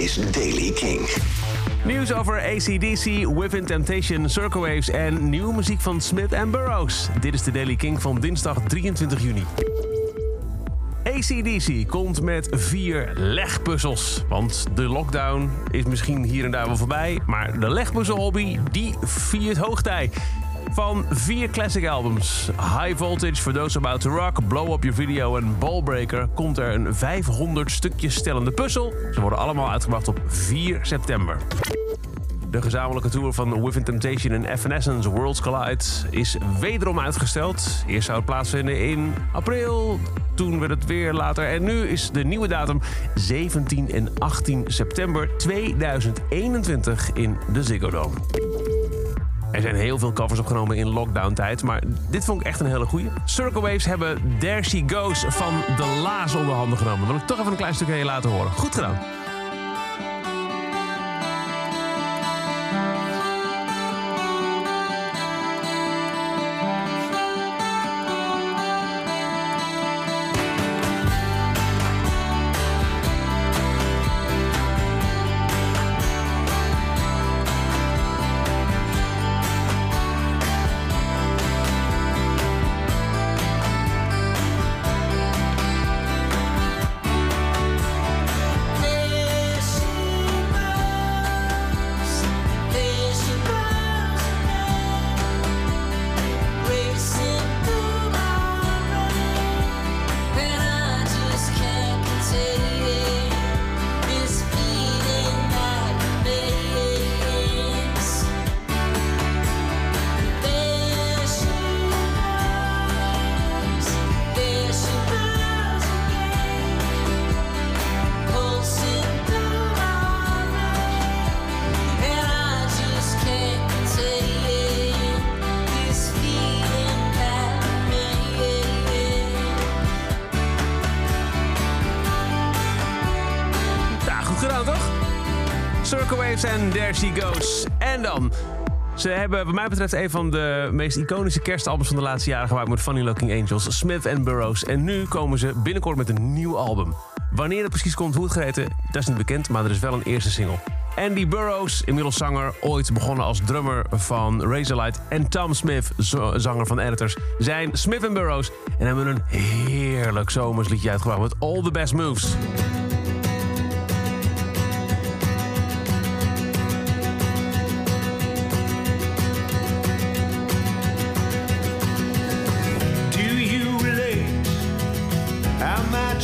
is Daily King. Nieuws over ACDC, Within Temptation, Circle Waves en nieuwe muziek van Smith Burroughs. Dit is de Daily King van dinsdag 23 juni. ACDC komt met vier legpuzzels. Want de lockdown is misschien hier en daar wel voorbij. Maar de legpuzzelhobby, die viert hoogtij. Van vier classic albums, High Voltage, For Those About to Rock, Blow Up Your Video en Ballbreaker, komt er een 500 stukjes stellende puzzel. Ze worden allemaal uitgebracht op 4 september. De gezamenlijke tour van Within Temptation en Evanescence Worlds Collide is wederom uitgesteld. Eerst zou het plaatsvinden in april, toen werd het weer later. En nu is de nieuwe datum 17 en 18 september 2021 in de Ziggo Dome. Er zijn heel veel covers opgenomen in lockdown-tijd, maar dit vond ik echt een hele goeie. Circle Waves hebben There She Goes van De Laas onder handen genomen. Wil ik toch even een klein stukje laten horen. Goed gedaan. Circle Waves en There She Goes. En dan... Ze hebben wat mij betreft een van de meest iconische kerstalbums van de laatste jaren gemaakt met Funny Looking Angels, Smith Burroughs. En nu komen ze binnenkort met een nieuw album. Wanneer het precies komt, hoe het gereden, dat is niet bekend, maar er is wel een eerste single. Andy Burroughs, inmiddels zanger, ooit begonnen als drummer van Razorlight. En Tom Smith, zanger van Editors, zijn Smith Burroughs. En hebben een heerlijk zomersliedje uitgebracht met All the Best Moves.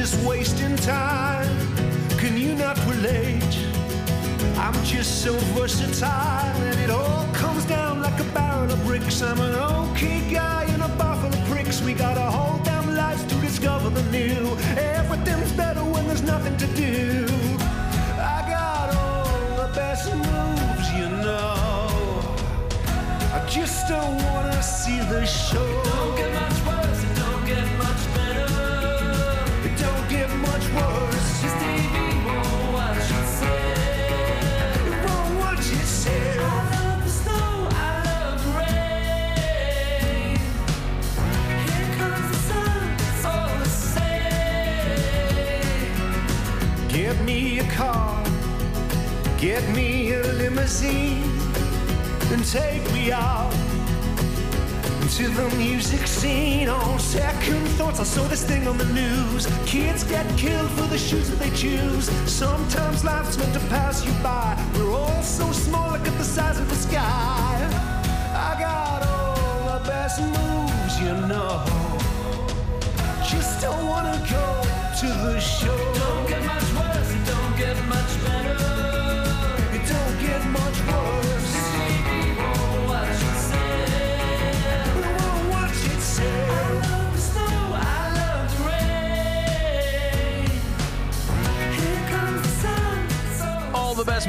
Just wasting time? Can you not relate? I'm just so versatile, and it all comes down like a barrel of bricks. I'm an okay guy in a buffalo pricks. We got a whole damn life to discover the new. Everything's better when there's nothing to do. I got all the best moves, you know. I just don't wanna see the show. Don't get much me a car, get me a limousine and take me out to the music scene. On second thoughts, I saw this thing on the news. Kids get killed for the shoes that they choose. Sometimes life's meant to pass you by. We're all so small, look at the size of the sky. I got all the best moves, you know. Just don't wanna go to the show. Don't get much